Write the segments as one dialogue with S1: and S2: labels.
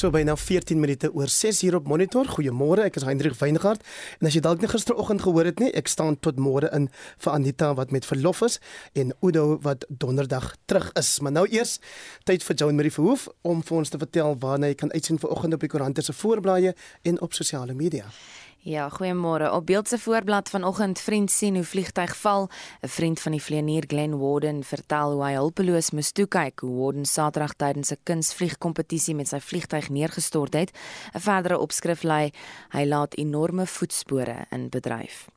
S1: So byna 14 minute oor 6 hier op Monitor. Goeiemôre, ek is Hendrik Weingart. En as jy dalk nie gisteroggend gehoor het nie, ek staan tot môre in vir Anita wat met verlof is en Udo wat donderdag terug is. Maar nou eers tyd vir Joan Marie Verhoef om vir ons te vertel waarna jy kan uitsien vanoggend op die koerante se voorblaaie en op sosiale media.
S2: Ja, goeiemôre. Op beeld se voorblad vanoggend vriend sien hoe vliegtyg val. 'n Vriend van die vlieënier Glen Warden vertel hoe hy hulpeloos moes toe kyk hoe Warden Saterdag tydens 'n kunsvliegkompetisie met sy vliegtyg neergestort het. 'n Verdere opskrif lei: Hy laat enorme voetspore in bedryf.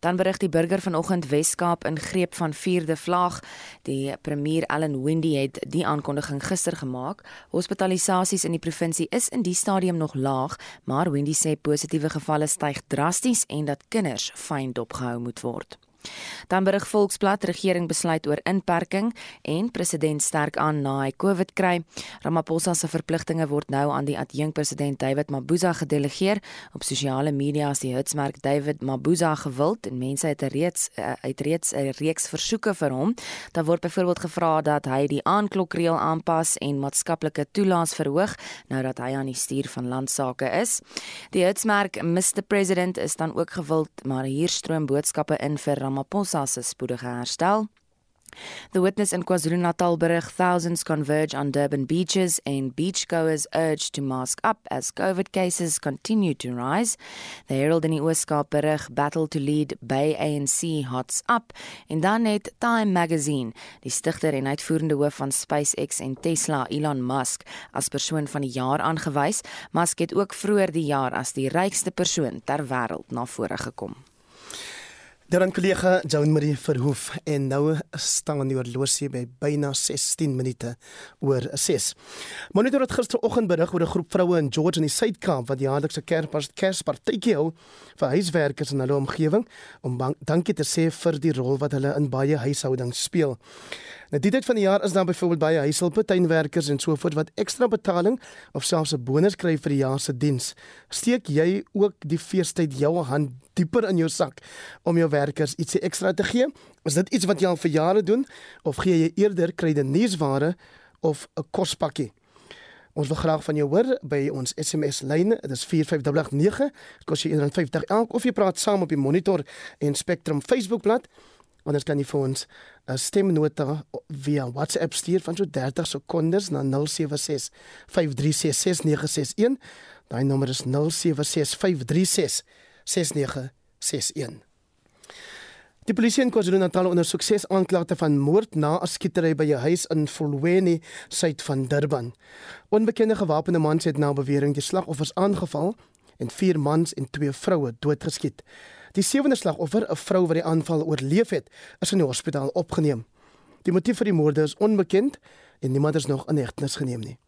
S2: Dan berig die burger vanoggend Weskaap in greep van vierde vlaag. Die premier Allan Windey het die aankondiging gister gemaak. Hospitalisasies in die provinsie is in die stadium nog laag, maar Windey sê positiewe gevalle styg drasties en dat kinders fyn dopgehou moet word. Dan berig Volksblad regering besluit oor inperking en president sterk aan na hy COVID kry. Ramaphosa se verpligtinge word nou aan die adjunkpresident David Mabuza gedelegeer. Op sosiale media is die hitsmerk David Mabuza gewild en mense het reeds uit reeds 'n reeks versoeke vir hom. Daar word byvoorbeeld gevra dat hy die aanklokreël aanpas en maatskaplike toelaas verhoog nou dat hy aan die stuur van landsake is. Die hitsmerk Mr President is dan ook gewild, maar hier stroom boodskappe in vir Ramaphosa se spoedige herstel. The witness in KwaZulu-Natal berig thousands converge on Durban beaches and beachgoers urged to mask up as COVID cases continue to rise. The Herald in die Ooskaap berig battle to lead Bay ANC hots up en dan het Time magazine die stigter en uitvoerende hoof van SpaceX en Tesla Elon Musk as persoon van die jaar aangewys. Musk het ook vroeër die jaar as die rykste persoon ter wêreld na vore gekom.
S1: Dan kollega Joan Marie Verhoef en nou staan die oorlosie by byna 16 minute oor 6. Monitor het gisteroggend berig oor 'n groep vroue in George in die Suid-Kaap wat jaarlikse Kerspartytjie hou vir huiswerkers in hulle omgewing om dankie te sê vir die rol wat hulle in baie huishoudings speel. Nou die tyd van die jaar is daar byvoorbeeld baie huishulpe, tuinwerkers en so voort wat ekstra betaling of selfs 'n bonus kry vir die jaar se diens. Steek jy ook die feestyd jou hand dieper in jou sak om jou werkers ietsie ekstra te gee? Is dit iets wat jy al vir jare doen of gee jy eerder kryde nuusware of 'n kospakkie? Ons wil graag van jou hoor by ons SMS lyn. Dit is 4589. Dit kos jou 150 elk of jy praat saam op die Monitor en Spectrum Facebookblad. Anders kan jy vir ons 'n stemnota via WhatsApp stuur van so 30 sekondes na 076 536 6961. Daai nommer is 076 536 6961. Die polisie in KwaZulu-Natal ondersoek ses aanklagte van moord na 'n skietery by 'n huis in Volweni, suid van Durban. Onbekende gewapende mans het na bewering die slagoffers aangeval en vier mans en twee vroue doodgeskiet. Die sewende slagoffer, 'n vrou wat die aanval oorleef het, is in die hospitaal opgeneem. Die motief vir die moorde is onbekend en niemand is nog in hegtenis geneem nie.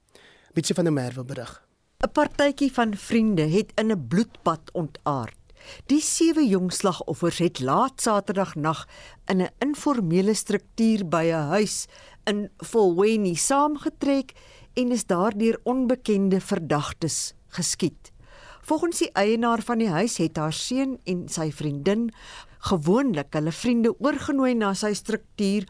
S1: Bietjie van 'n merwe berig.
S3: 'n Partytjie van vriende het in 'n bloedbad ontaard. Die sewe jong slagoffers het laat Saterdag nag in 'n informele struktuur by 'n huis in Volweni saamgetrek en is daardeur onbekende verdagtes geskiet. Volgens die eienaar van die huis het haar seun en sy vriendin gewoonlik hulle vriende oorgenooi na sy struktuur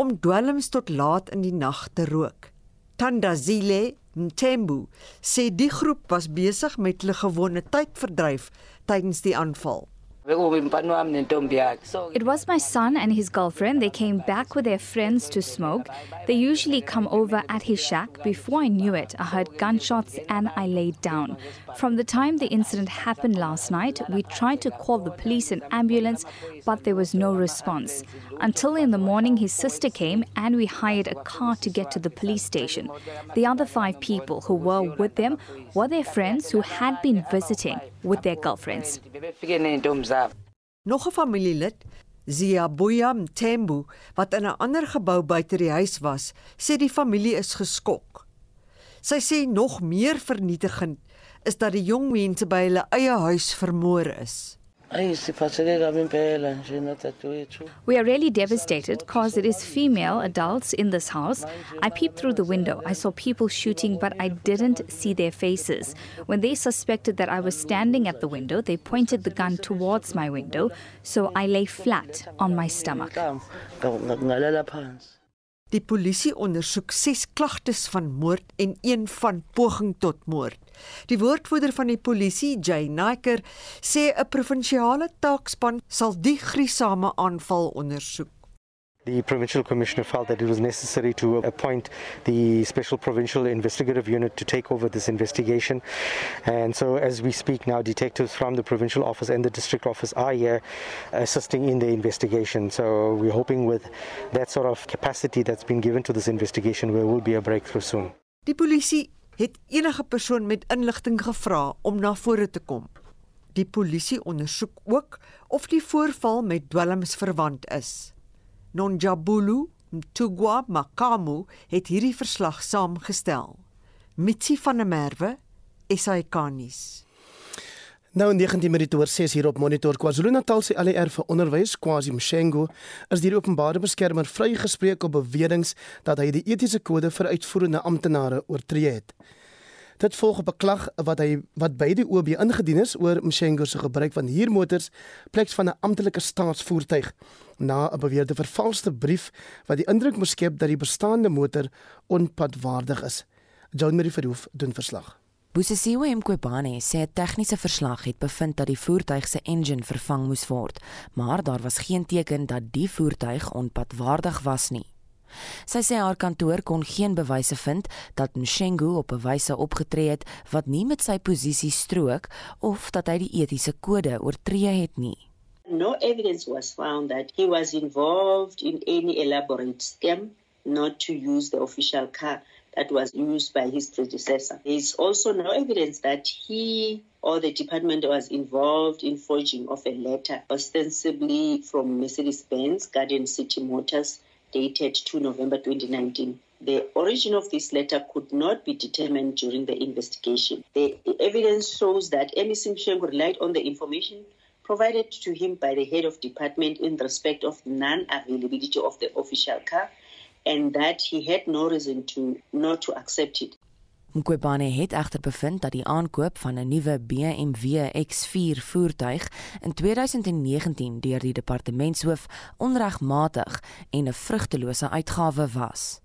S3: om dwelms tot laat in die nag te rook. Tandazile Mtembu sê die groep was besig met hulle gewone tydverdryf tydens die aanval.
S4: It was my son and his girlfriend. They came back with their friends to smoke. They usually come over at his shack. Before I knew it, I heard gunshots and I laid down. From the time the incident happened last night, we tried to call the police and ambulance, but there was no response. Until in the morning, his sister came and we hired a car to get to the police station. The other five people who were with them were their friends who had been visiting with their girlfriends.
S3: Nog 'n familielid, Ziabuya Mtembu, wat in 'n ander gebou buite die huis was, sê die familie is geskok. Sy sê nog meer vernietigend is dat die jong mense by hulle eie huis vermoor is.
S4: We are really devastated because it is female adults in this house. I peeped through the window. I saw people shooting, but I didn't see their faces. When they suspected that I was standing at the window, they pointed the gun towards my window, so I lay flat on my stomach.
S3: Die polisie ondersoek 6 klagtes van moord en een van poging tot moord. Die woordvoerder van die polisie, Jay Niker, sê 'n provinsiale taakspan sal die gruisame aanval ondersoek.
S5: The Provincial Commissioner felt that it was necessary to appoint the Special Provincial Investigative Unit to take over this investigation. And so, as we speak now, detectives from the Provincial Office and the District Office are here assisting in the investigation. So, we're hoping with that sort of capacity that's been given to this investigation, there will be a breakthrough soon.
S3: Die polisie het enige persoon met inligting gevra om na vore te kom. Die polisie ondersoek ook of die voorval met dwelms verwant is. Nonjabulu Mtugwa Makamu het hierdie verslag saamgestel. Mitsi van der Merwe, SAK-nuus.
S1: Nou 19 minute oor 6 hier op Monitor KwaZulu-Natal se ALR vir onderwys Kwasi Mshengo is die openbare beskermer vrygespreek op beweringe dat hy die etiese kode vir uitvoerende amptenare oortree het. Dit volg op 'n klag wat hy wat by die OB ingedien is oor Mshengo se gebruik van huurmotors plek van 'n amptelike staatsvoertuig na 'n beweerde vervalste brief wat die indruk moes skep dat die bestaande motor onpadwaardig is. John Marie Verhoef doen verslag.
S2: Busisiwe Mqobane sê 'n tegniese verslag het bevind dat die voertuig se engine vervang moes word, maar daar was geen teken dat die voertuig onpadwaardig was nie. Sy sê haar kantoor kon geen bewyse vind dat Mshengu op 'n wyse opgetree het wat nie met sy posisie strook of dat hy die etiese kode oortree het nie.
S6: No evidence was found that he was involved in any elaborate scam not to use the official car that was used by his predecessor. There is also no evidence that he or the department was involved in forging of a letter ostensibly from Mercedes-Benz Guardian City Motors dated 2 November 2019. The origin of this letter could not be determined during the investigation. The evidence shows that MEC Mshengu relied on the information provided to him by the head of department in respect of non-availability of the official car and that he had no reason to not to accept it.
S2: Mqobane het egter bevind dat die aankoop van 'n nuwe BMW X4 voertuig in 2019 deur die departementshoof onregmatig en 'n vrugtelose uitgawe was.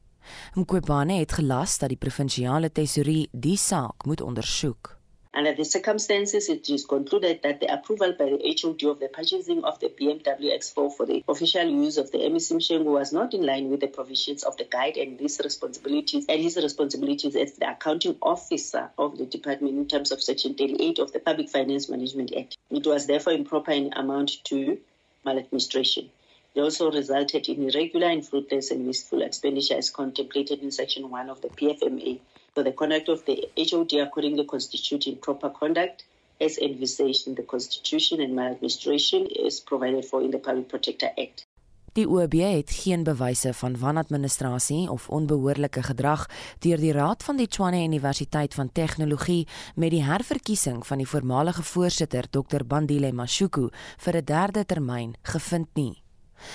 S2: Mqobane het gelas dat die provinsiale tesourier die saak moet ondersoek.
S6: Under the circumstances, it is concluded that the approval by the HOD of the purchasing of the BMW X4 for the official use of the MEC Mshengu was not in line with the provisions of the guide and these responsibilities and his responsibilities as the accounting officer of the department in terms of Section 38 of the Public Finance Management Act. It was therefore improper in amount to maladministration. It also resulted in irregular and fruitless and wasteful expenditure as contemplated in Section 1 of the PFMA for the conduct of the HOD accordingly constituting proper conduct as envisaged in the Constitution and maladministration is provided for in the Public Protector Act.
S2: Die OB het geen bewyse van wanadministrasie of onbehoorlike gedrag deur die Raad van die Tshwane Universiteit van Tegnologie met die herverkiesing van die voormalige voorsitter Dr Bandile Mashuku vir 'n derde termyn gevind nie.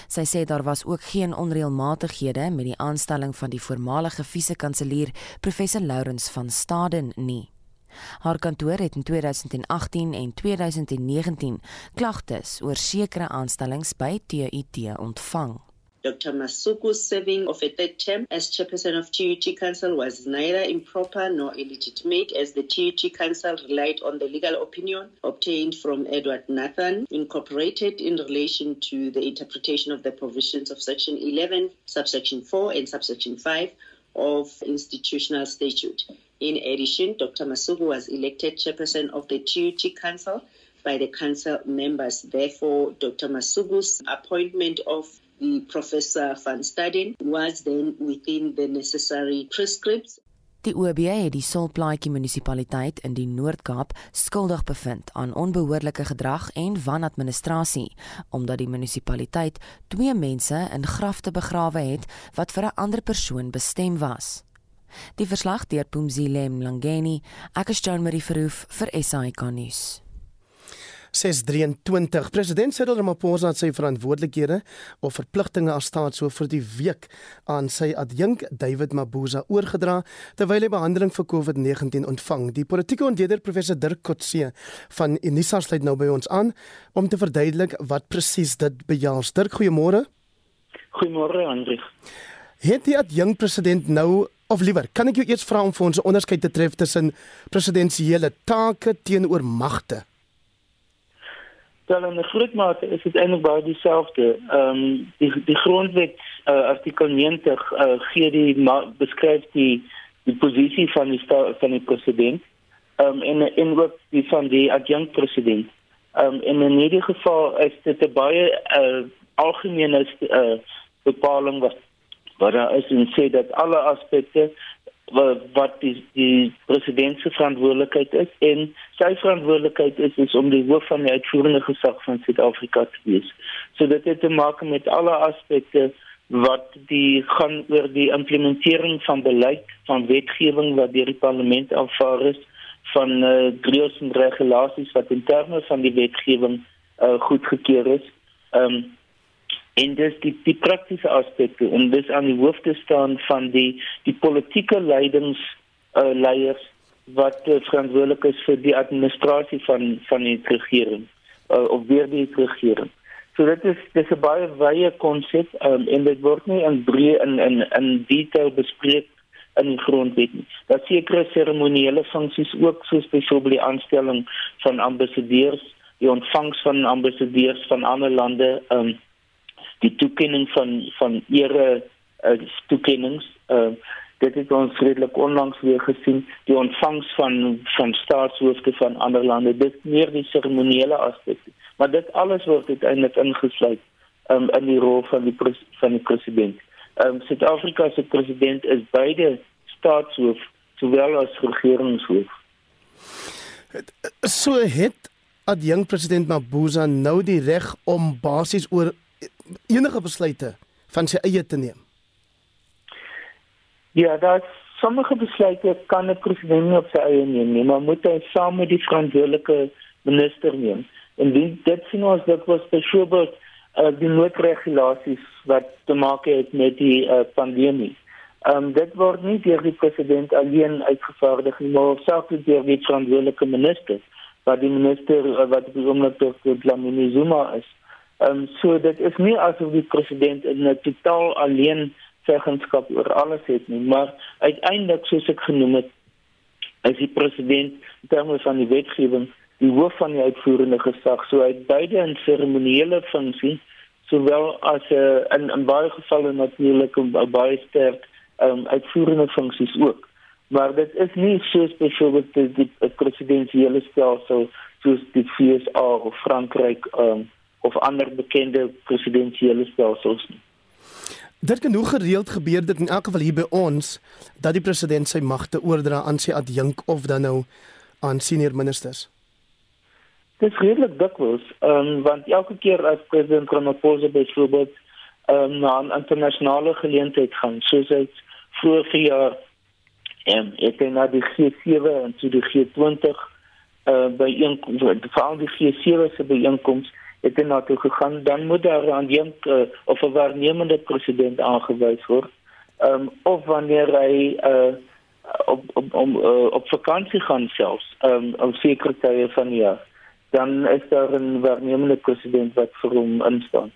S2: Sy sê daar was ook geen onreëlmatighede met die aanstelling van die voormalige vise-kanselier professor Lourens van Staden nie. Haar kantoor het in 2018 en 2019 klagtes oor sekere aanstellings by TUT ontvang.
S6: Dr. Masuku's serving of a third term as chairperson of TUT Council was neither improper nor illegitimate as the TUT Council relied on the legal opinion obtained from Edward Nathan Incorporated in relation to the interpretation of the provisions of Section 11, subsection 4 and subsection 5 of institutional statute. In addition, Dr. Masuku was elected chairperson of the TUT Council by the council members. Therefore, Dr. Masuku's appointment of Professor van Staden was then within the necessary prescripts.
S2: Die OB het die Solplaatjie munisipaliteit in die Noord-Kaap skuldig bevind aan onbehoorlike gedrag en wanadministrasie omdat die munisipaliteit twee mense in grafte begrawe het wat vir 'n ander persoon bestem was. Die verslag deur Pumzile Mlangeni, ek is Joan Marie Verhoef vir SAK nuus.
S1: 623 President Cyril Ramaphosa het sy verantwoordelikhede of verpligtinge as staatshoof vir die week aan sy adjunk David Mabuza oorgedra terwyl hy behandeling vir COVID-19 ontvang. Die politieke ontleder professor Dirk Kotse van Unisa sluit nou by ons aan om te verduidelik wat presies dit behels. Dirk, goeiemôre.
S7: Goeiemôre Hendrik.
S1: Het die adjunk president nou of liewer, kan ek jou eers vra om vir ons 'n onderskeid te tref tussen presidensiële take teenoor magte?
S7: Wel in 'n groot mate is dit eintlik baie dieselfde. Ehm um, die die grondwet uh, artikel 90 uh, gee die beskryf die die posisie van die van die president um, en en ook die van die adjunct president. Um, en in hierdie geval is dit 'n baie uh, algemene uh, bepaling wat wat daar is en sê dat alle aspekte wat wat die die president se verantwoordelikheid is en sy verantwoordelikheid is is om die hoof van die uitvoerende gesag van Suid-Afrika te wees. So dit het te maak met alle aspekte wat die gaan oor die implementering van beleid van wetgewing wat deur die parlement aanvaar is van uh, reëls en regulasies wat in terme van die wetgewing uh, goedgekeur is. Ehm um, en dis die die praktiese aspekte en dis aan die hoofde staan van die die politieke leidings uh, leiers wat uh, verantwoordelik is vir die administrasie van van die regering uh, of weer die regering. So dit is dis 'n baie wye konsep um, en dit word nie in breë in in in detail bespreek in die grondwet nie. Daar sekere seremoniele funksies ook soos byvoorbeeld die aanstelling van ambassadeurs, die ontvangs van ambassadeurs van ander lande, ehm um, die toekenning van van ere uh, toekennings, ehm uh, dit het ons redelik onlangs weer gesien, die ontvangs van van staatshoofde van ander lande. Dit meer die seremoniele aspekte, maar dit alles word uiteindelik ingesluit um, in die rol van die van die president. Um, Suid-Afrika se president is beide staatshoof sowel as regeringshoof.
S1: So het adjunkt president Mabuza nou die reg om basies oor enige besluite van sy eie te neem.
S7: Ja, dat sommige besluite kan 'n president nie op sy eie neem nie, maar moet hy saam met die verantwoordelike minister neem. En dit dit sien ons dat was byvoorbeeld uh, die noodregulasies wat te maak het met die uh, pandemie. Ehm um, dit word nie deur die president alleen uitgevaardig nie, maar selfs deur die verantwoordelike minister, wat die minister eh, wat die oomblik deur Dlamini Zuma is. Ehm um, so dit is nie asof die president in 'n totaal alleen seggenskap oor alles het nie, maar uiteindelik soos ek genoem het, is die president terme van die wetgewing die hoof van die uitvoerende gesag, so hy beide in seremoniele funksie sowel as 'n uh, in, in baie gevalle natuurlik 'n baie sterk um, uitvoerende funksies ook. Maar dit is nie soos byvoorbeeld die, die, presidensiële stelsel soos die FSA of Frankryk um, of ander bekende presidensiële stelsels nie.
S1: Dit kan nog gereeld gebeur dit in elk geval hier by ons dat die president sy magte oordra aan sy adjunk of dan nou aan senior ministers.
S7: Dit is redelik dikwels, um, want elke keer as president Ramaphosa byvoorbeeld um, na 'n internasionale geleentheid gaan, soos hy vorige jaar en ek het na die G7 en toe die G20 uh by een veral die G7 se byeenkoms het na toe gegaan dan moet daar aan die uh, of 'n waarnemende president aangewys word. Um of wanneer hy uh op op om uh, op vakansie gaan selfs um om sekere tye van die jaar. Dan is daar 'n waarnemende president wat vir hom instaan.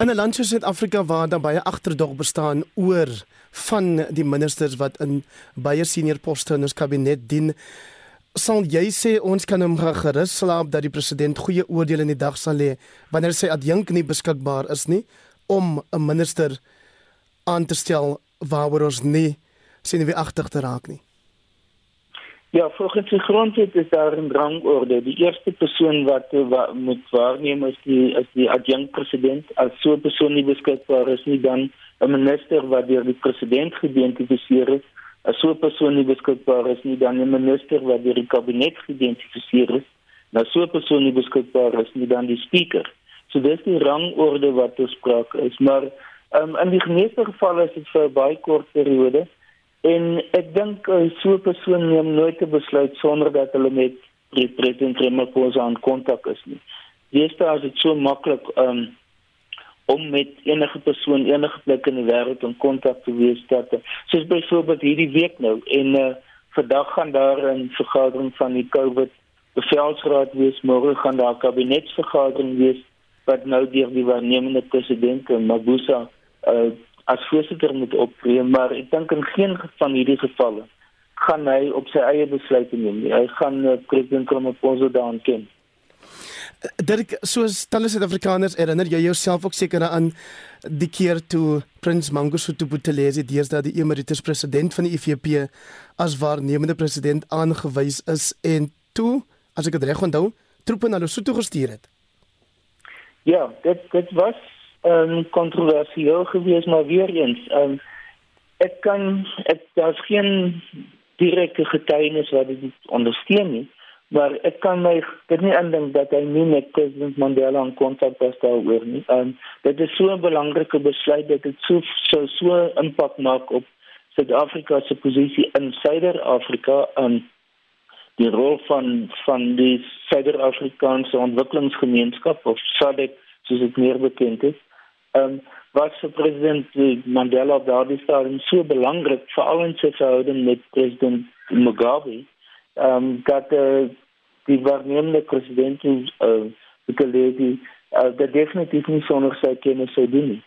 S1: In 'n land soos Suid-Afrika waar daar baie agterdog bestaan oor van die ministers wat in baie senior poste in ons kabinet dien, sal jy sê ons kan hom gerus slaap dat die president goeie oordeele in die dag sal lê wanneer sy adjunk nie beskikbaar is nie om 'n minister aan te stel waaroor ons nie sien wie agter te raak nie.
S7: Ja, volgens die grondwet is daar 'n rangorde. Die eerste persoon wat, wat moet waarneem is die is die adjunkt president. As so 'n persoon nie beskikbaar is nie, dan 'n minister wat deur die president geïdentifiseer is. As so 'n persoon nie beskikbaar is nie, dan 'n minister wat deur die kabinet geïdentifiseer is. Nou so 'n persoon nie beskikbaar is nie, dan die speaker. So dis die rangorde wat bespreek is, maar um, in die meeste gevalle is dit vir 'n baie kort periode. En ek dink uh, so 'n persoon neem nooit 'n besluit sonder dat hulle met president Ramaphosa in kontak is nie. Dis as dit so maklik um, om met enige persoon enige plek in die wêreld in kontak te wees dat soos byvoorbeeld hierdie week nou en uh, vandag gaan daar 'n vergadering van die COVID bevelsraad wees, môre gaan daar 'n kabinetsvergadering wees wat nou deur die waarnemende president Mabuza uh, as voorsitter moet optree, maar ek dink in geen van hierdie gevalle gaan hy op sy eie besluite neem. Hy gaan uh, president Ramaphosa daan ken.
S1: Dirk, soos talle Suid-Afrikaners herinner jy jouself ook seker aan die keer toe Prins Mangosuthu Buthelezi deesdae die emeritus president van die IFP as waarnemende president aangewys is en toe, as ek dit reg onthou, troepe na Lesotho gestuur het.
S7: Ja, dit dit was 'n um, kontroversieel geweest, maar weer eens, um, ek kan ek daar's geen direkte getuienis wat dit ondersteun nie maar ek kan my dit nie indink dat hy nie met president Mandela in kontak was daaroor nie. En dit is so 'n belangrike besluit dat dit so so so impak maak op Suid-Afrika se posisie in Suider-Afrika en die rol van van die Suider-Afrikaanse ontwikkelingsgemeenskap of SADC soos dit meer bekend is. Ehm um, wat vir president Mandela daardie stadium so belangrik veral in sy verhouding met president Mugabe ehm um, dat uh, die waarnemende president uh, die kollegie uh, dat definitief nie sonder sy kennis sou doen nie.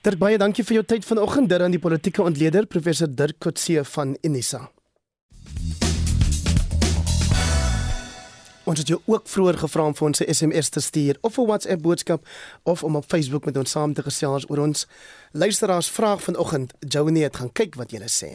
S1: Dirk baie dankie vir jou tyd vanoggend daar aan die politieke ontleder professor Dirk Kotse van Unisa. Ons het jou ook vroeër gevra om vir ons 'n SMS te stuur of 'n WhatsApp boodskap of om op Facebook met ons saam te gesels oor ons Luisteraars vraag vanoggend, Joanie het gaan kyk wat julle sê.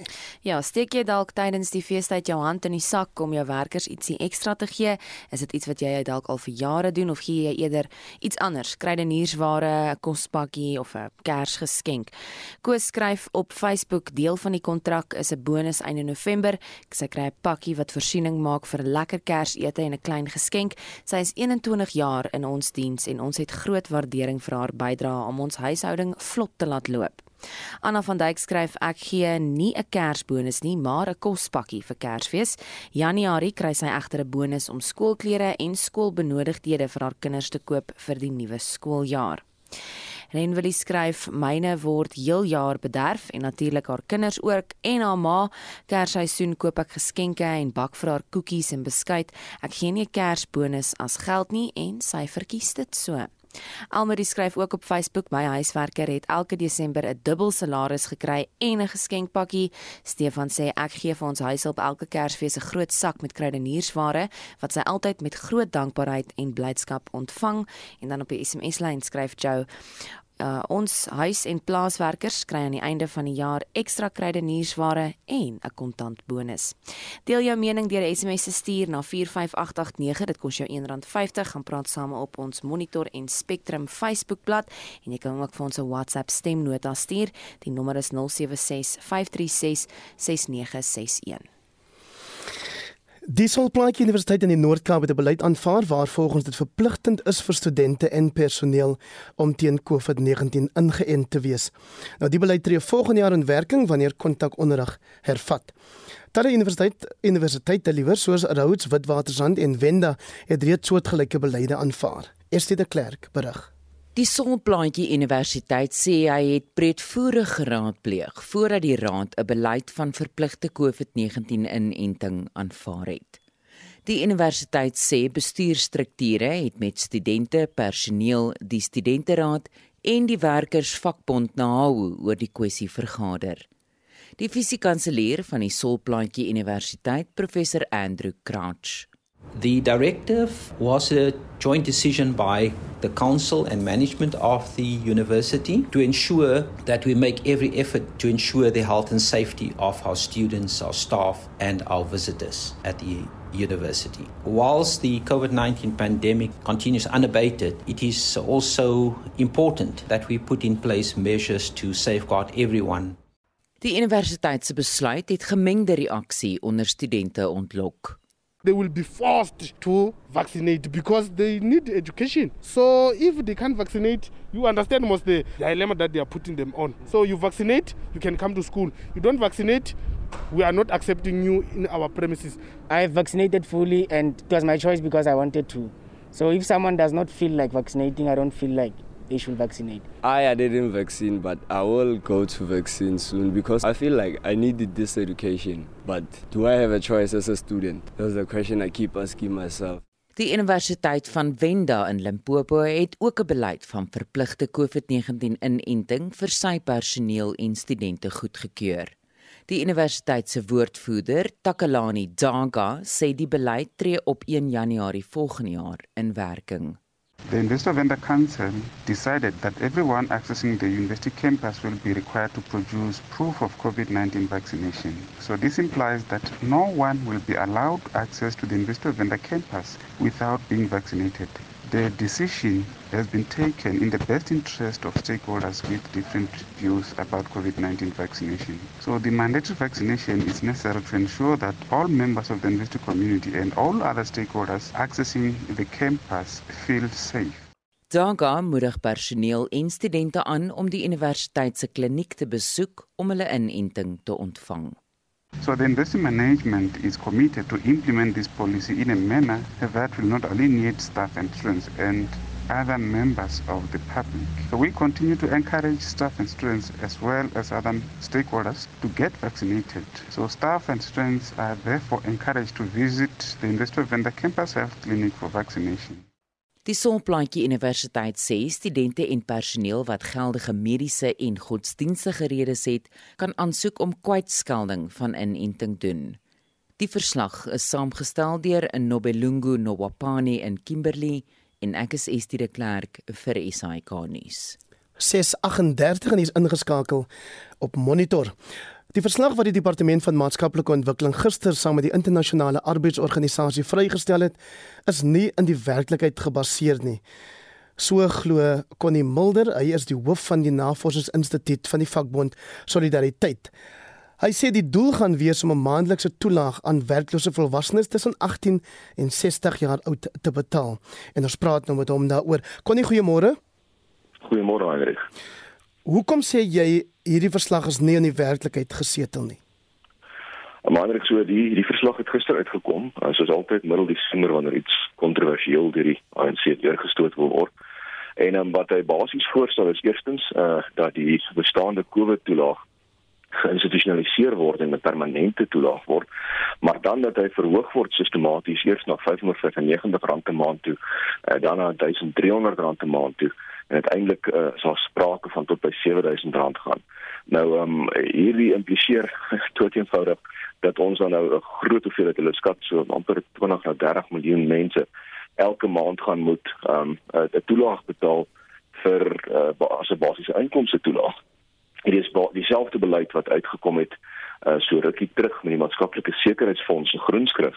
S2: Ja, steek jy dalk tydens die feestyd jou hand in die sak om jou werkers ietsie ekstra te gee? Is dit iets wat jy dalk al vir jare doen of gee jy eerder iets anders? Kruideniersware, 'n kospakkie of 'n Kersgeskenk? Koos skryf op Facebook, deel van die kontrak is 'n bonus einde November. Sy kry 'n pakkie wat voorsiening maak vir 'n lekker Kersete en 'n klein geskenk. Sy is 21 jaar in ons diens en ons het groot waardering vir haar bydrae om ons huishouding vlot te laat loop. Anna van Duyk skryf ek gee nie 'n Kersbonus nie, maar 'n kospakkie vir Kersfees. Januarie kry sy egter 'n bonus om skoolklere en skoolbenodigdhede vir haar kinders te koop vir die nuwe skooljaar. Renwillie skryf myne word heel jaar bederf en natuurlik haar kinders ook en haar ma. Kersseisoen koop ek geskenke en bak vir haar koekies en beskuit. Ek gee nie 'n Kersbonus as geld nie en sy verkies dit so. Almarie skryf ook op Facebook: "My huiswerker het elke Desember 'n dubbel salaris gekry en 'n geskenkpakkie." Stefan sê: "Ek gee vir ons huishulp elke Kersfees 'n groot sak met kruideniersware wat sy altyd met groot dankbaarheid en blydskap ontvang." En dan op die SMS-lyn skryf Joe: uh, ons huis- en plaaswerkers kry aan die einde van die jaar ekstra kruideniersware en 'n kontantbonus. Deel jou mening deur 'n SMS te stuur na 45889. Dit kos jou R1.50. Gaan praat saam op ons Monitor en Spectrum Facebookblad en jy kan ook vir ons 'n WhatsApp stemnota stuur. Die nommer is 076 536 6961.
S1: Die Solplaatjie Universiteit in die Noord-Kaap het 'n beleid aanvaar waar volgens dit verpligtend is vir studente en personeel om teen COVID-19 ingeënt te wees. Nou die beleid tree volgende jaar in werking wanneer kontakonderrig hervat. Talle universiteit universiteite liewer soos Rhodes, Witwatersrand en Wenda het reeds soortgelyke beleide aanvaar. Eerste de Klerk berig.
S8: Die Sonplaatjie Universiteit sê hy het breedvoerig geraadpleeg voordat die raad 'n beleid van verpligte COVID-19-inenting aanvaar het. Die universiteit sê bestuurstrukture het met studente, personeel, die studenteraad en die werkersvakbond NAHU oor die kwessie vergader. Die fisiekanselier van die Solplaatjie Universiteit, professor Andrew Crouch,
S9: The directive was a joint decision by the council and management of the university to ensure that we make every effort to ensure the health and safety of our students, our staff, and our visitors at the university. Whilst the COVID 19 pandemic continues unabated, it is also important that we put in place measures to safeguard everyone.
S8: Die universiteit se besluit het gemengde reaksie onder studente ontlok.
S10: They will be forced to vaccinate because they need education. So if they can't vaccinate, you understand most the dilemma that they are putting them on. So you vaccinate, you can come to school. You don't vaccinate, we are not accepting you in our premises.
S11: I vaccinated fully and it was my choice because I wanted to. So if someone does not feel like vaccinating, I don't feel like they should vaccinate.
S12: I, I didn't vaccine, but I will go to vaccine soon because I feel like I needed this education. But do I have a choice as a student? That's the question I keep asking myself.
S8: Die Universiteit van Wenda in Limpopo het ook 'n beleid van verpligte COVID-19-inenting vir sy personeel en studente goedgekeur. Die universiteit se woordvoerder, Takalani Danga, sê die beleid tree op 1 Januarie volgende jaar in werking.
S13: The Investor Vendor Council decided that everyone accessing the university campus will be required to produce proof of COVID 19 vaccination. So, this implies that no one will be allowed access to the Investor Vendor campus without being vaccinated. The decision has been taken in the best interest of stakeholders with different views about COVID 19 vaccination. So, the mandatory vaccination is necessary to ensure that all members of the investor community and all other stakeholders accessing the campus feel safe.
S8: Daga moedig personeel en studente aan om die universiteit se kliniek te besoek om hulle inenting te ontvang.
S13: So the investment management is committed to implement this policy in a manner that will not alienate staff and students and other members of the public. So we continue to encourage staff and students as well as other stakeholders to get vaccinated. So staff and students are therefore encouraged to visit the Investor Vendor Campus Health Clinic for vaccination.
S8: Die Sonplaatjie Universiteit sê studente en personeel wat geldige mediese en godsdienstige redes het, kan aansoek om kwytskelding van inenting doen. Die verslag is saamgestel deur Nobelungu Nowapani in Kimberley en ek is Estie de Klerk vir SAK nuus.
S1: 638 en is ingeskakel op monitor. Die verslag wat die departement van maatskaplike ontwikkeling gister saam met die internasionale arbeidsorganisasie vrygestel het, is nie in die werklikheid gebaseer nie. So glo Connie Mulder, hy is die hoof van die Navorsingsinstituut van die vakbond Solidariteit. Hy sê die doel gaan wees om 'n maandelikse toelaag aan werklose volwassenes tussen 18 en 60 jaar oud te betaal. En ons praat nou met hom daaroor. Connie, goeiemôre.
S14: Goeiemôre, Heinrich.
S1: Hoekom sê jy hierdie verslag is nie in die werklikheid gesetel nie?
S14: Ek sê die die verslag het gister uitgekom, soos altyd middel Desember wanneer iets kontroversieel deur die ANC deurgestoot word. En um, wat hy basies voorstel is eerstens uh dat die bestaande COVID toelaag geïnstitusionaliseer word en 'n permanente toelaag word, maar dan dat hy verhoog word sistematies eers na R595 'n maand toe, uh, dan na R1300 'n maand toe en uiteindelik uh, sal sprake van tot by R7000 gaan. Nou ehm um, hierdie impliseer tot eenvoudig dat ons dan nou 'n groot hoeveelheid hulle skat so amper 20 na 30 miljoen mense elke maand gaan moet ehm um, 'n toelaag betaal vir uh, as 'n basiese inkomste toelaag. Dit is dieselfde beleid wat uitgekom het uh, so rukkie terug met die maatskaplike sekuriteitsfonds se groenskrif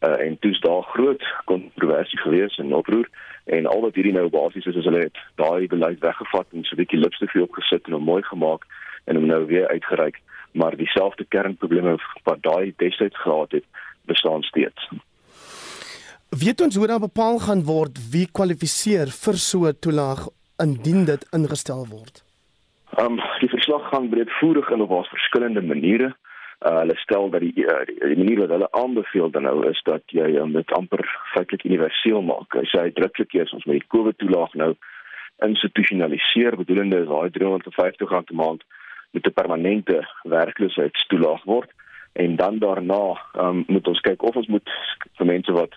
S14: uh, en toets daar groot kontroversie gewees en oproer en al wat hierdie nou basies is is hulle het daai beleid weggevat en so 'n bietjie lipstifie opgesit en hom mooi gemaak en hom nou weer uitgereik maar dieselfde kernprobleme wat daai destyds gehad het bestaan steeds.
S1: Weet ons hoe dan bepaal gaan word wie kwalifiseer vir so 'n toelaag indien dit ingestel word?
S14: Ehm um, die verslag gaan breedvoerig in op verskillende maniere uh, hulle stel dat die, uh, die manier wat hulle aanbeveel dan nou is dat jy um, dit amper feitelik universeel maak. Hy sê uitdruklik eers ons met die COVID toelaag nou institusionaliseer, bedoelende is daai R350 'n maand met 'n permanente werkloosheidstoelaag word. En dan daarna um, moet ons kyk of ons moet vir mense wat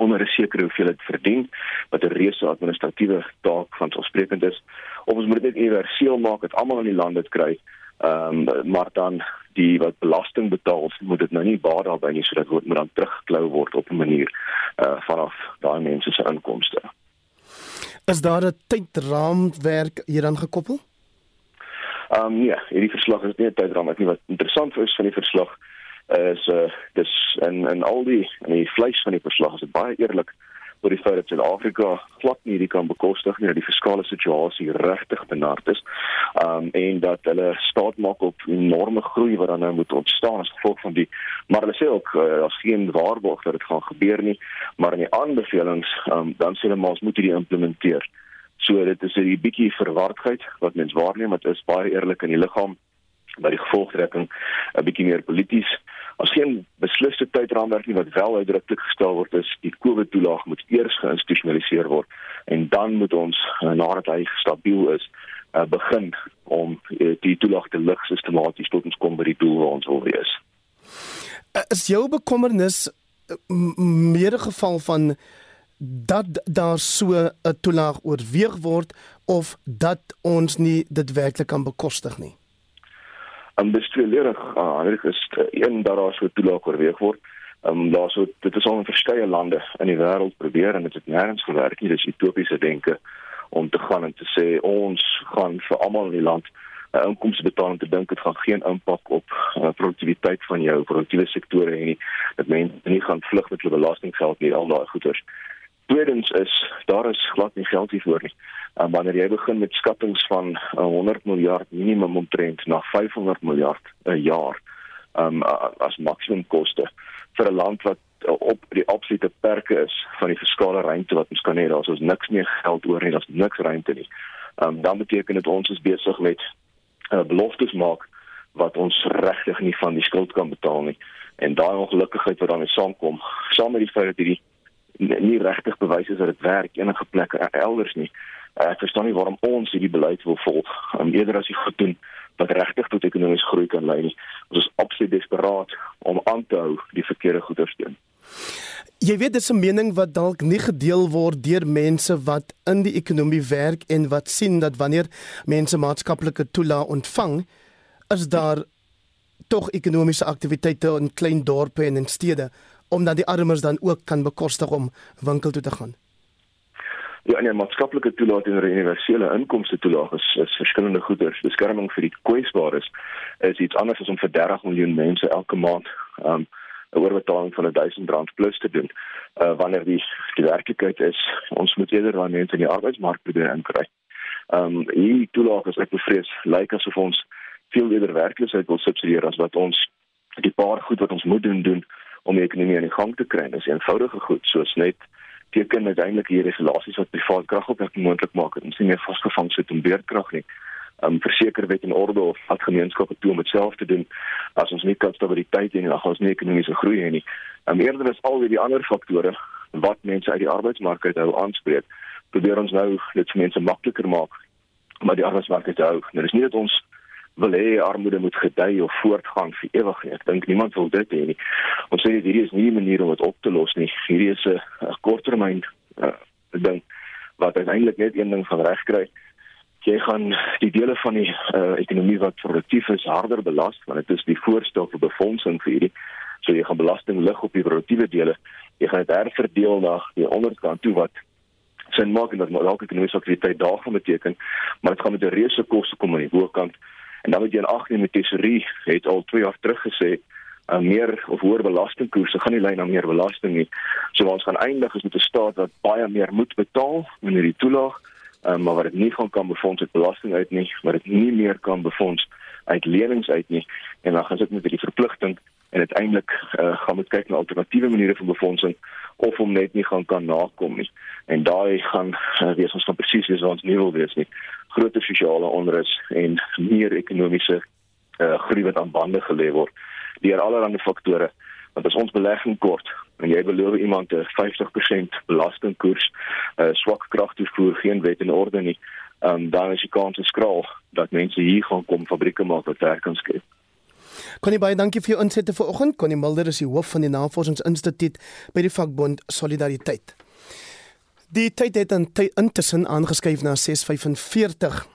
S14: onder 'n sekere hoeveelheid verdien wat 'n reuse administratiewe taak van selfsprekend is of ons moet dit universeel maak dat almal in die land dit kry ehm um, maar dan die wat belasting betaal moet dit nou nie baie daarby nie sodat word moet dan teruggeklou word op 'n manier uh vanaf daai mense se inkomste.
S1: Is daar 'n tydraamwerk hier dan gekoppel?
S14: Ehm um, ja, hierdie verslag is nie 'n tydraam nie wat interessant is van die verslag is uh dis en en al die en die vleis van die verslag is baie eerlik oor die feit dat Suid-Afrika glad nie hierdie kan bekostig nie dat die fiskale situasie regtig benard is. Um en dat hulle staat maak op enorme groei wat dan nou moet ontstaan as gevolg van die maar hulle sê ook uh, as geen waarborg dat dit gaan gebeur nie, maar in die aanbevelings um dan sê hulle maar ons moet hierdie implementeer. So dit is 'n bietjie verwardheid wat mens waarneem, dit is baie eerlik in die liggaam by die gevolgtrekking 'n bietjie meer polities. As geen besliste tydraamwerk nie wat wel uitdruklik gestel word is die COVID toelaag moet eers geïnstitusionaliseer word en dan moet ons uh, nadat hy stabiel is uh, begin om uh, die toelaag te lig sistematies tot ons kom by die doel waar ons wil wees.
S1: Is jou bekommernis meer 'n geval van dat daar so 'n toelaag oorweeg word of dat ons nie dit werklik kan bekostig nie.
S14: Um dis tweeledig. Uh, dit is uh, een dat daar so toelaag oorweeg word. Um daar so dit is al in verskeie lande in die wêreld probeer en dit het nêrens gewerk nie. Dis utopiese denke om te gaan en te sê ons gaan vir almal in die land 'n uh, inkomste betaal en te dink dit gaan geen impak op uh, produktiwiteit van jou produktiewe sektore hê nie. Dat mense nie gaan vlug met hulle belastinggeld nie al daai goeders. Tweedens is daar is glad nie geld hiervoor nie. Um, wanneer jy begin met skattings van uh, 100 miljard minimum omtrent na 500 miljard 'n uh, jaar um, as maksimum koste vir 'n land wat uh, op die absolute perke is van die fiskale ruimte wat ons kan hê, daar's ons niks meer geld oor nie, daar's niks ruimte nie. Um, dan beteken dit ons is besig met uh, beloftes maak wat ons regtig nie van die skuld kan betaal nie. En daai ongelukkigheid wat daarmee saamkom, saam met die feit dat hierdie nie regtig bewys is dat dit werk enige plek elders nie. Uh, ek verstaan nie waarom ons hierdie beleid wil volg um, eerder as jy goed doen wat regtig tot ekonomiese groei kan lei nie. Ons is absoluut desperaat om aan te hou die verkeerde goeders doen.
S1: Jy weet dis 'n mening wat dalk nie gedeel word deur mense wat in die ekonomie werk en wat sien dat wanneer mense maatskaplike toelaag ontvang, is daar tog ekonomiese aktiwiteite in klein dorpe en in stede omdat die armes dan ook kan bekostig om winkel toe te gaan.
S14: Ja, en 'n maatskaplike toelaat en 'n universele inkomste toelaat is, is verskillende goederes. Beskerming vir die kwesbares is iets anders as om vir 30 miljoen mense elke maand um 'n oorbetaling van 1000 rand plus te doen. Uh wanneer die die werklikheid is, ons moet eerder daai mense in die arbeidsmark probeer inkry. Um hier toelaat is ek bevrees lyk asof ons veel eerder werkloosheid wil subsidieer as wat ons die paar goed wat ons moet doen doen om die ekonomie aan die gang te kry. Dis eenvoudige goed soos net teken uiteindelik hier regulasies wat privaat kragopwekking moontlik maak en sien meer vasgevang sit om beerdkrag nie. Um verseker wet en orde of wat gemeenskappe toe om dit self te doen as ons nie kan stabiliteit en gaan ons nie ekonomiese groei hê nie. Um eerder is al die ander faktore wat mense uit die arbeidsmark uit hou aanspreek. Probeer ons nou dit vir mense makliker maak uit die arbeidsmark te hou. Nou dis nie dat ons wil hê armoede moet gedei of voortgaan vir ewig nie. Ek dink niemand wil dit hê nie. Ons sê hierdie is nie 'n manier om dit op te los nie. Hierdie is 'n korttermyn uh, ding wat uiteindelik net een ding van reg kry. Jy gaan die dele van die uh, ekonomie wat produktief is harder belas want dit is die voorstel vir befondsing vir hierdie. So jy gaan belasting lig op die produktiewe dele. Jy gaan dit herverdeel na die onderkant toe wat sin maak en dat elke ekonomiese aktiwiteit daar gaan beteken, maar dit gaan met 'n reuse koste kom aan die bokant. En dan moet jy in ag neem met tesorie het al 2 jaar terug gesê uh, meer of hoër belastingkoerse gaan nie lei na meer belasting nie. So ons gaan eindig is met 'n staat wat baie meer moet betaal wanneer die toelaag, uh, maar wat dit nie gaan kan befonds uit belasting uit nie, maar dit nie meer kan befonds uit lenings uit nie en dan gaan dit met die verpligting en uiteindelik uh, gaan moet kyk na alternatiewe maniere van befondsing of om net nie gaan kan nakom nie. En daai gaan uh, wees ons van presies wie ons nie wil wees nie groter sosiale onrus en meer ekonomiese uh, groei wat aan bande gelê word deur allerlei faktore want as ons belegging kort en jy beloof iemand 'n 50% belastingkoers uh, swak kragtoevoer geen wet en orde nie um, dan is die kans skraal dat mense hier gaan kom fabrieke maak wat werk kan skep
S1: Connie baie dankie vir jou insette vanoggend. Connie Mulder is die hoof van die Navorsingsinstituut by die vakbond Solidariteit. Die tyd het intussen aangeskuif na 6:45.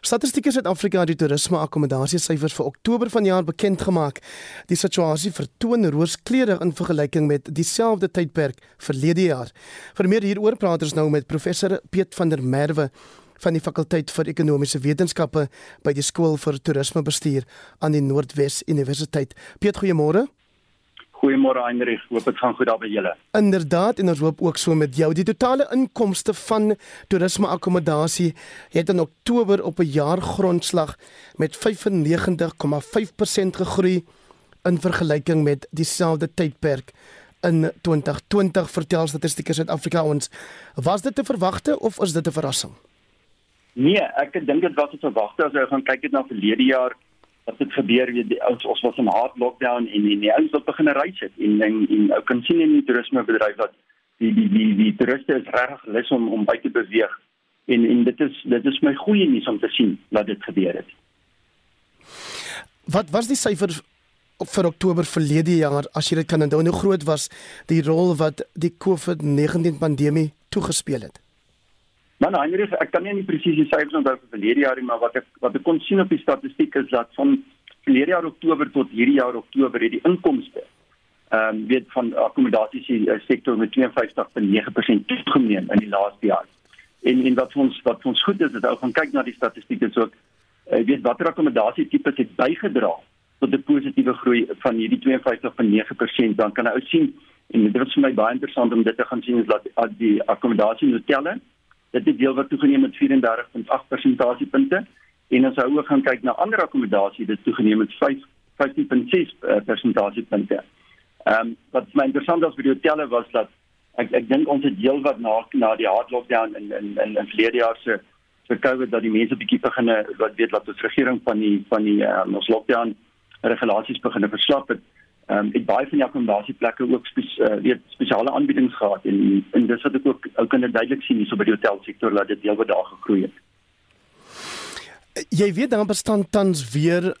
S1: Statistiek Suid-Afrika het die toerisme akkommodasiesyfers vir Oktober vanjaar bekend gemaak. Die situasie vertoon rooskleurig in vergelyking met dieselfde tydperk verlede jaar. Vir meer hieroor praat ons nou met professor Piet van der Merwe van die fakulteit vir ekonomiese wetenskappe by die skool vir toerismebestuur aan die Noordwes Universiteit. Piet, goeiemôre.
S15: Goeiemôre Heinrich, hoop dit gaan goed daar by julle.
S1: Inderdaad en ons hoop ook so met jou. Die totale inkomste van toerisme akkommodasie het in Oktober op 'n jaargrondslag met 95,5% gegroei in vergelyking met dieselfde tydperk in 2020 vertel Statistiek Suid-Afrika ons. Was dit te verwagte of is dit 'n verrassing?
S15: Nee, ek dink dit was te verwagte as jy gaan kyk net na verlede jaar wat het gebeur weet die ouens ons was in hard lockdown en en die ouens wat begin reis het en en, en ou kan sien in die toerismebedryf dat die die die die toeriste is regtig lus om om by te beweeg en en dit is dit is my goeie nuus om te sien dat dit gebeur het.
S1: Wat was die syfer vir Oktober verlede jaar as jy dit kan onthou hoe groot was die rol wat die COVID-19 pandemie toegespeel het.
S15: Man, Heinrich, ek kan nie die syfers onthou vir verlede jaar nie, maar wat ek wat ek kon sien op die statistiek is dat van verlede jaar Oktober tot hierdie jaar Oktober het die inkomste ehm um, weet van akkommodasie sektor met 52.9% toegeneem in die laaste jaar. En en wat ons wat ons goed is, is ou gaan kyk na die statistieke so ek uh, weet watter akkommodasie tipes het bygedra tot 'n positiewe groei van hierdie 52.9%, dan kan jy sien en dit is vir my baie interessant om dit te gaan sien is dat die akkommodasie hotelle dit het deel wat toegeneem met 34.8 persentasiepunte en as jy ook gaan kyk na ander akkommodasie dit toegeneem met 5 15.6 persentasiepunte. Ehm um, wat my interessant was vir die hotelle was dat ek ek dink ons het deel wat na na die hard lockdown in in in in verlede jaar se se COVID dat die mense bietjie begine wat weet wat ons regering van die van die um, ons lockdown regulasies begine verslap het. Ehm um, het baie van die akkommodasieplekke ook spes, uh, weet spesiale aanbiedings gehad en en dis wat ek ook ook kan duidelik sien hierso by die hotelsektor dat dit deel wat daar gegroei het.
S1: Jy weet dan bestaan tans weer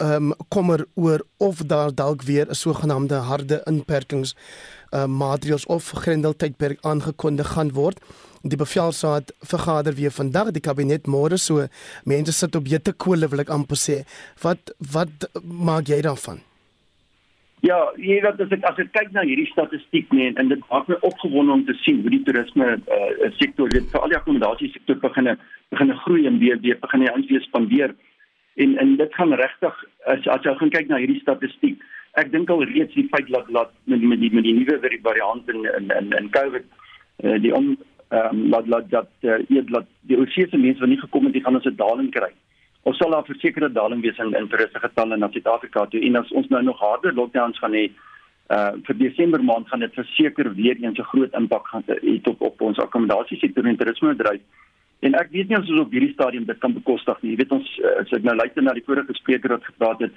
S1: ehm um, kommer oor of daar dalk weer 'n sogenaamde harde inperkings uh, maatreëls of grendeltydperk aangekondig gaan word. Die bevelsraad vergader weer vandag die kabinet môre so mense sit op jette kole wil ek amper sê. Wat wat maak jy daarvan?
S15: Ja, jy weet as ek as ek kyk na hierdie statistiek nee en dit maak my opgewonde om te sien hoe die toerisme uh, sektor weet vir al die akkommodasie sektor begin begin groei en weer weer begin hy aanwees spandeer. En en dit gaan regtig as as jy gaan kyk na hierdie statistiek ek dink al reeds die feit dat dat met met die met die nuwe variant in in in, in COVID uh, die om ehm um, laat laat dat uh, eet laat die oorsese mense wat nie gekom het, die gaan ons 'n daling kry ons sal daar versekerde daling wees in in toeriste getalle na Suid-Afrika toe en as ons nou nog harder lockdowns gaan hê uh vir Desember maand gaan dit verseker weer eens 'n groot impak gaan hê op op ons akkommodasiesektor en toerismebedryf. En ek weet nie of ons op hierdie stadium dit kan bekostig nie. Jy weet ons uh, as ek nou luister na die vorige spreker wat gepraat het,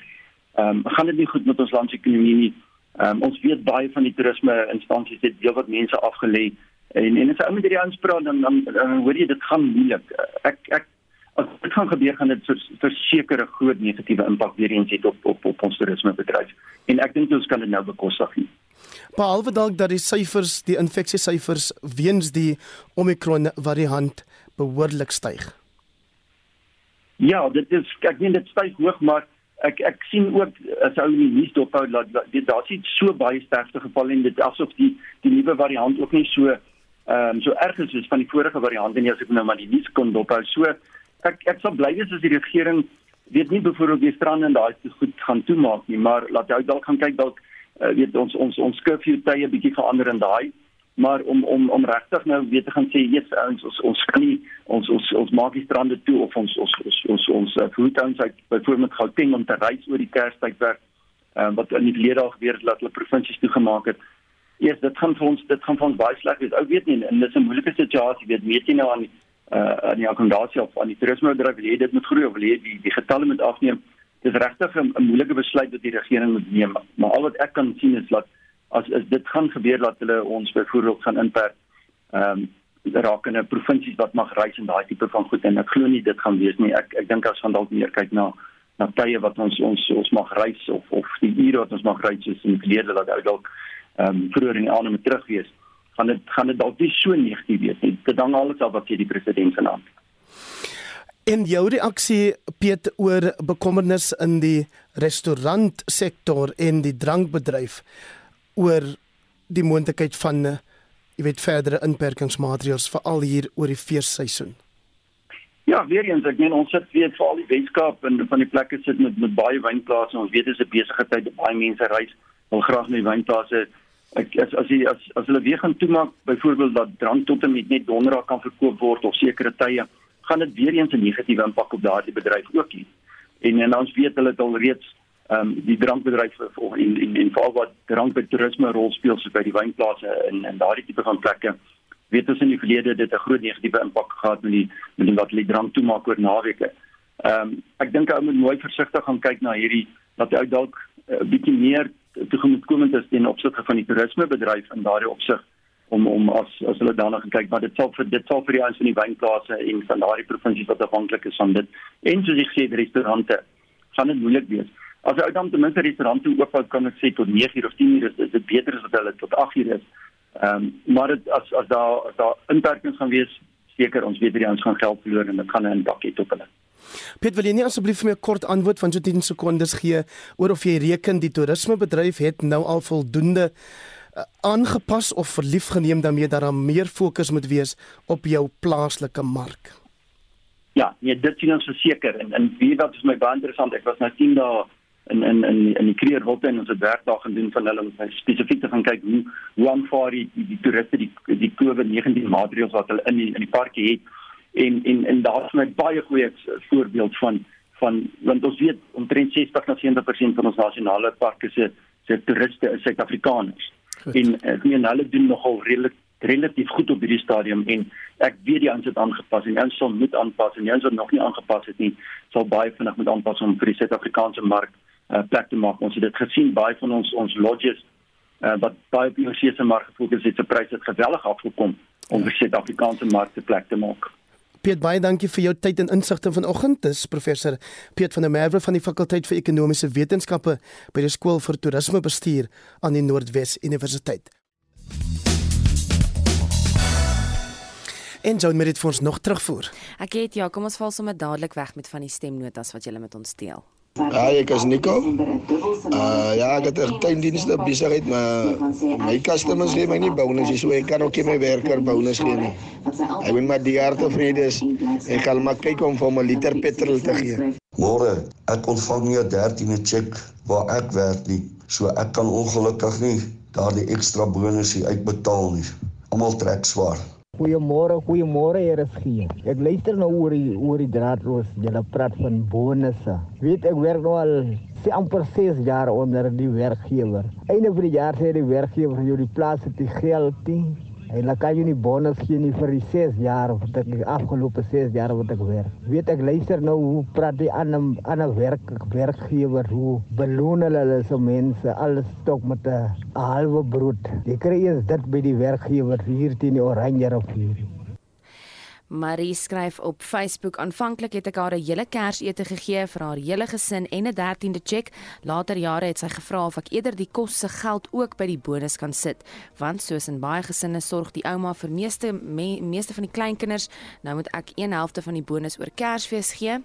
S15: ehm um, gaan dit nie goed met ons land se ekonomie nie. Ehm um, ons weet baie van die toerisme instansies het deel wat mense afgelê en en as ou met hierdie aanspraak dan dan, dan hoor jy dit gaan moeilik. Ek ek as dit gaan gebeur gaan dit verseker 'n groot negatiewe impak weer eens het op op op ons toerismebedryf en ek dink ons kan dit nou bekostig nie.
S1: Behalwe dalk dat die syfers, die infeksie syfers weens die Omicron variant behoorlik styg.
S15: Ja, dit is ek meen dit styg hoog maar ek ek sien ook as ou nie nuus dophou dat dit daar sit so baie sterfte gevalle en dit asof die die nuwe variant ook nie so ehm um, so erg is as van die vorige variant en as ek nou maar die nuus kon dophou so ek ek sal bly wees as die regering weet nie byvoorbeeld die strande en daai te goed gaan toemaak nie, maar laat jy dalk gaan kyk dalk uh, weet ons ons ons curfew tye bietjie verander in daai maar om om om regtig nou weet te gaan sê yes ons ons ons kan nie ons ons ons maak die strande toe of ons ons ons ons ons food towns uit byvoorbeeld Gauteng om te reis oor die Kerstydperk uh, wat in die verlede al gebeur het dat hulle provinsies toegemaak het. Eers dit gaan vir ons dit gaan vir ons baie sleg wees. Ou weet nie en dis 'n moeilike situasie weet weet jy nou aan die uh aan die akkommodasie of aan die toerismebedryf wil jy dit moet groei of wil jy die die getalle moet afneem? Dis regtig 'n moeilike besluit wat die regering moet neem maar al wat ek kan sien is dat as as dit gaan gebeur dat hulle ons byvoorbeeld gaan inperk ehm um, raak in 'n provinsies wat mag reis en daai tipe van goed en ek glo nie dit gaan wees nie. Ek ek dink as van dalk meer kyk na na tye wat ons ons ons mag reis of of die ure wat ons mag reis is in die verlede dat dalk ehm um, vroeër in die aand moet terug wees gaan dit gaan dit dalk nie so negatief wees nie. Dit hang alles af wat jy die president se naam.
S1: En jou reaksie Piet oor bekommernis in die restaurantsektor en die drankbedryf oor die moontlikheid van jy weet verdere inperkingsmaatreëls veral hier oor die feesseisoen.
S15: Ja, weer eens, ek meen ons sit weet vir al die Weskaap en van die plekke sit met met baie wynplase. Ons weet dit is 'n besige tyd, baie mense reis, wil graag na die wynplase ek as as jy as as hulle weer gaan toemaak byvoorbeeld dat drank tot en met net donderdag kan verkoop word of sekere tye gaan dit weer eens 'n negatiewe impak op daardie bedryf ook hê. En en ons weet hulle het al reeds ehm um, die drankbedryf of in in in veral wat drank by toerisme rol speel so by die wynplase en en daardie tipe van plekke weet ons in die verlede dit 'n groot negatiewe impak gehad met die met die wat hulle drank toemaak oor naweke. Ehm um, ek dink ou moet mooi versigtig gaan kyk na hierdie dat jy dalk 'n uh, bietjie meer tegemoetkomend is ten opsigte van die toerismebedryf in daardie opsig om om as as hulle daarna kyk maar dit sal vir dit sal vir die ouens in die wynplase en van daardie provinsies wat afhanklik is van dit en soos ek sê die restaurante gaan dit moeilik wees. as jy dan ten minste restaurante oop hou kan ek sê tot 9:00 of 10:00 is dit beter as wat hulle tot 8:00 is. Ehm um, maar dit as as daar as daar inperkings gaan wees, seker ons weet hierdie ons gaan geld verloor en dit gaan 'n impak hê op hulle.
S1: Piet, wil jy nie asseblief vir my 'n kort antwoord van so 10 sekondes gee oor of jy reken die toerismebedryf het nou al voldoende uh, aangepas of verlief geneem daarmee dat daar meer fokus moet wees op jou plaaslike mark?
S15: Ja, nee, dit sien ons verseker en en wie wat is my baie interessant. Ek was nou 10 dae in in in in die Kreerwolte en ons het werkdag gedoen van hulle om spesifiek te gaan kyk hoe hoe aanvaar die die, die toeriste die die COVID-19 maatreëls wat hulle in die, in die parke het en en en daar is my baie goeie voorbeeld van van want ons weet omtrent 60 na 70% van ons nasionale parke se se toeriste is Suid-Afrikaners. En ek meen hulle doen nogal redelik relatief goed op hierdie stadium en ek weet die ons het aangepas en ons sal moet aanpas en ons wat nog nie aangepas het nie sal baie vinnig moet aanpas om vir die Suid-Afrikaanse mark uh, plek te maak. Ons het dit gesien baie van ons ons lodges uh, wat baie op die oorsese mark gefokus het, se pryse het geweldig afgekom om vir Suid-Afrikaanse mark te plek te maak.
S1: Piet baie dankie vir jou tyd en insigte vanoggend. Dis professor Piet van der Merwe van die fakulteit vir ekonomiese wetenskappe by die skool vir toerismebestuur aan die Noordwes Universiteit. En John Merit vir ons nog terugvoer.
S2: Ek het ja, kom ons val sommer dadelik weg met van die stemnotas wat jy met ons deel.
S16: Ja, ek is Nico. Uh ja, ek het 'n tuindienste besigheid, maar my customers gee my nie bonusse, so ek kan ook nie my werker bonus gee nie. Ek wil maar die jaar tevrede is. Ek kan maar kyk om vir 'n liter petrol te gee.
S17: Môre, ek ontvang nie 'n 13de cheque waar ek werk nie, so ek kan ongelukkig nie daardie ekstra bonusie uitbetaal nie. Almal trek swaar.
S18: Goeiemôre, goeiemôre hier is geen. Ek luister nou oor die oor die draadloos. Jy praat van bonusse. Weet ek werk nou al se amper 6 jaar onder die werkgewer. Einde van die jaar sê die werkgewer jou die plaas het die geld nie. Dan kan jy nie bonus gee nie vir die 6 jaar dit die afgelope 6 jaar wat ek werk. Weet ek luister nou hoe praat die ander ander werk werkgewer hoe beloon hulle hulle se mense alles stok met 'n halwe brood. Jy kry eers dit by die werkgewer hier teen die oranje rivier.
S2: Marie skryf op Facebook: "Aanvanklik het ek haar 'n hele Kersete gegee vir haar hele gesin en 'n 13de cheque. Later jare het sy gevra of ek eerder die kos se geld ook by die bonus kan sit, want soos in baie gesinne sorg die ouma vir meeste me, meeste van die kleinkinders. Nou moet ek 1 helfte van die bonus oor Kersfees gee."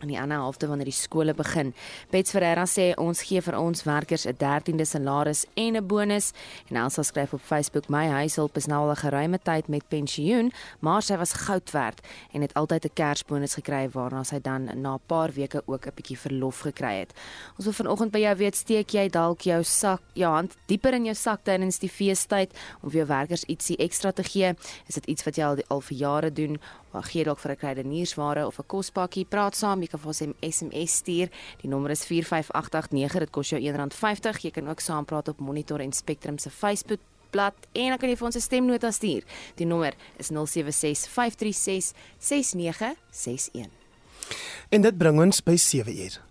S2: En die ander helfte wanneer die skole begin. Bets Ferreira sê ons gee vir ons werkers 'n 13de salaris en 'n bonus en Elsa skryf op Facebook my huishulp is nou al 'n geruime tyd met pensioen, maar sy was goud werd en het altyd 'n Kersbonus gekry waarna sy dan na 'n paar weke ook 'n bietjie verlof gekry het. Ons wil vanoggend by jou weet steek jy dalk jou sak, jou hand dieper in jou sak tydens die feestyd om vir jou werkers ietsie ekstra te gee? Is dit iets wat jy al, al vir jare doen Maar gee dalk vir 'n kruideniersware of 'n kospakkie, praat saam, jy kan vir ons 'n SMS stuur. Die nommer is 45889, dit kos jou R1.50. Jy kan ook saam praat op Monitor en Spectrum se Facebook blad en dan kan jy vir ons 'n stemnota stuur. Die nommer is 0765366961.
S1: En dit bring ons by 7uur.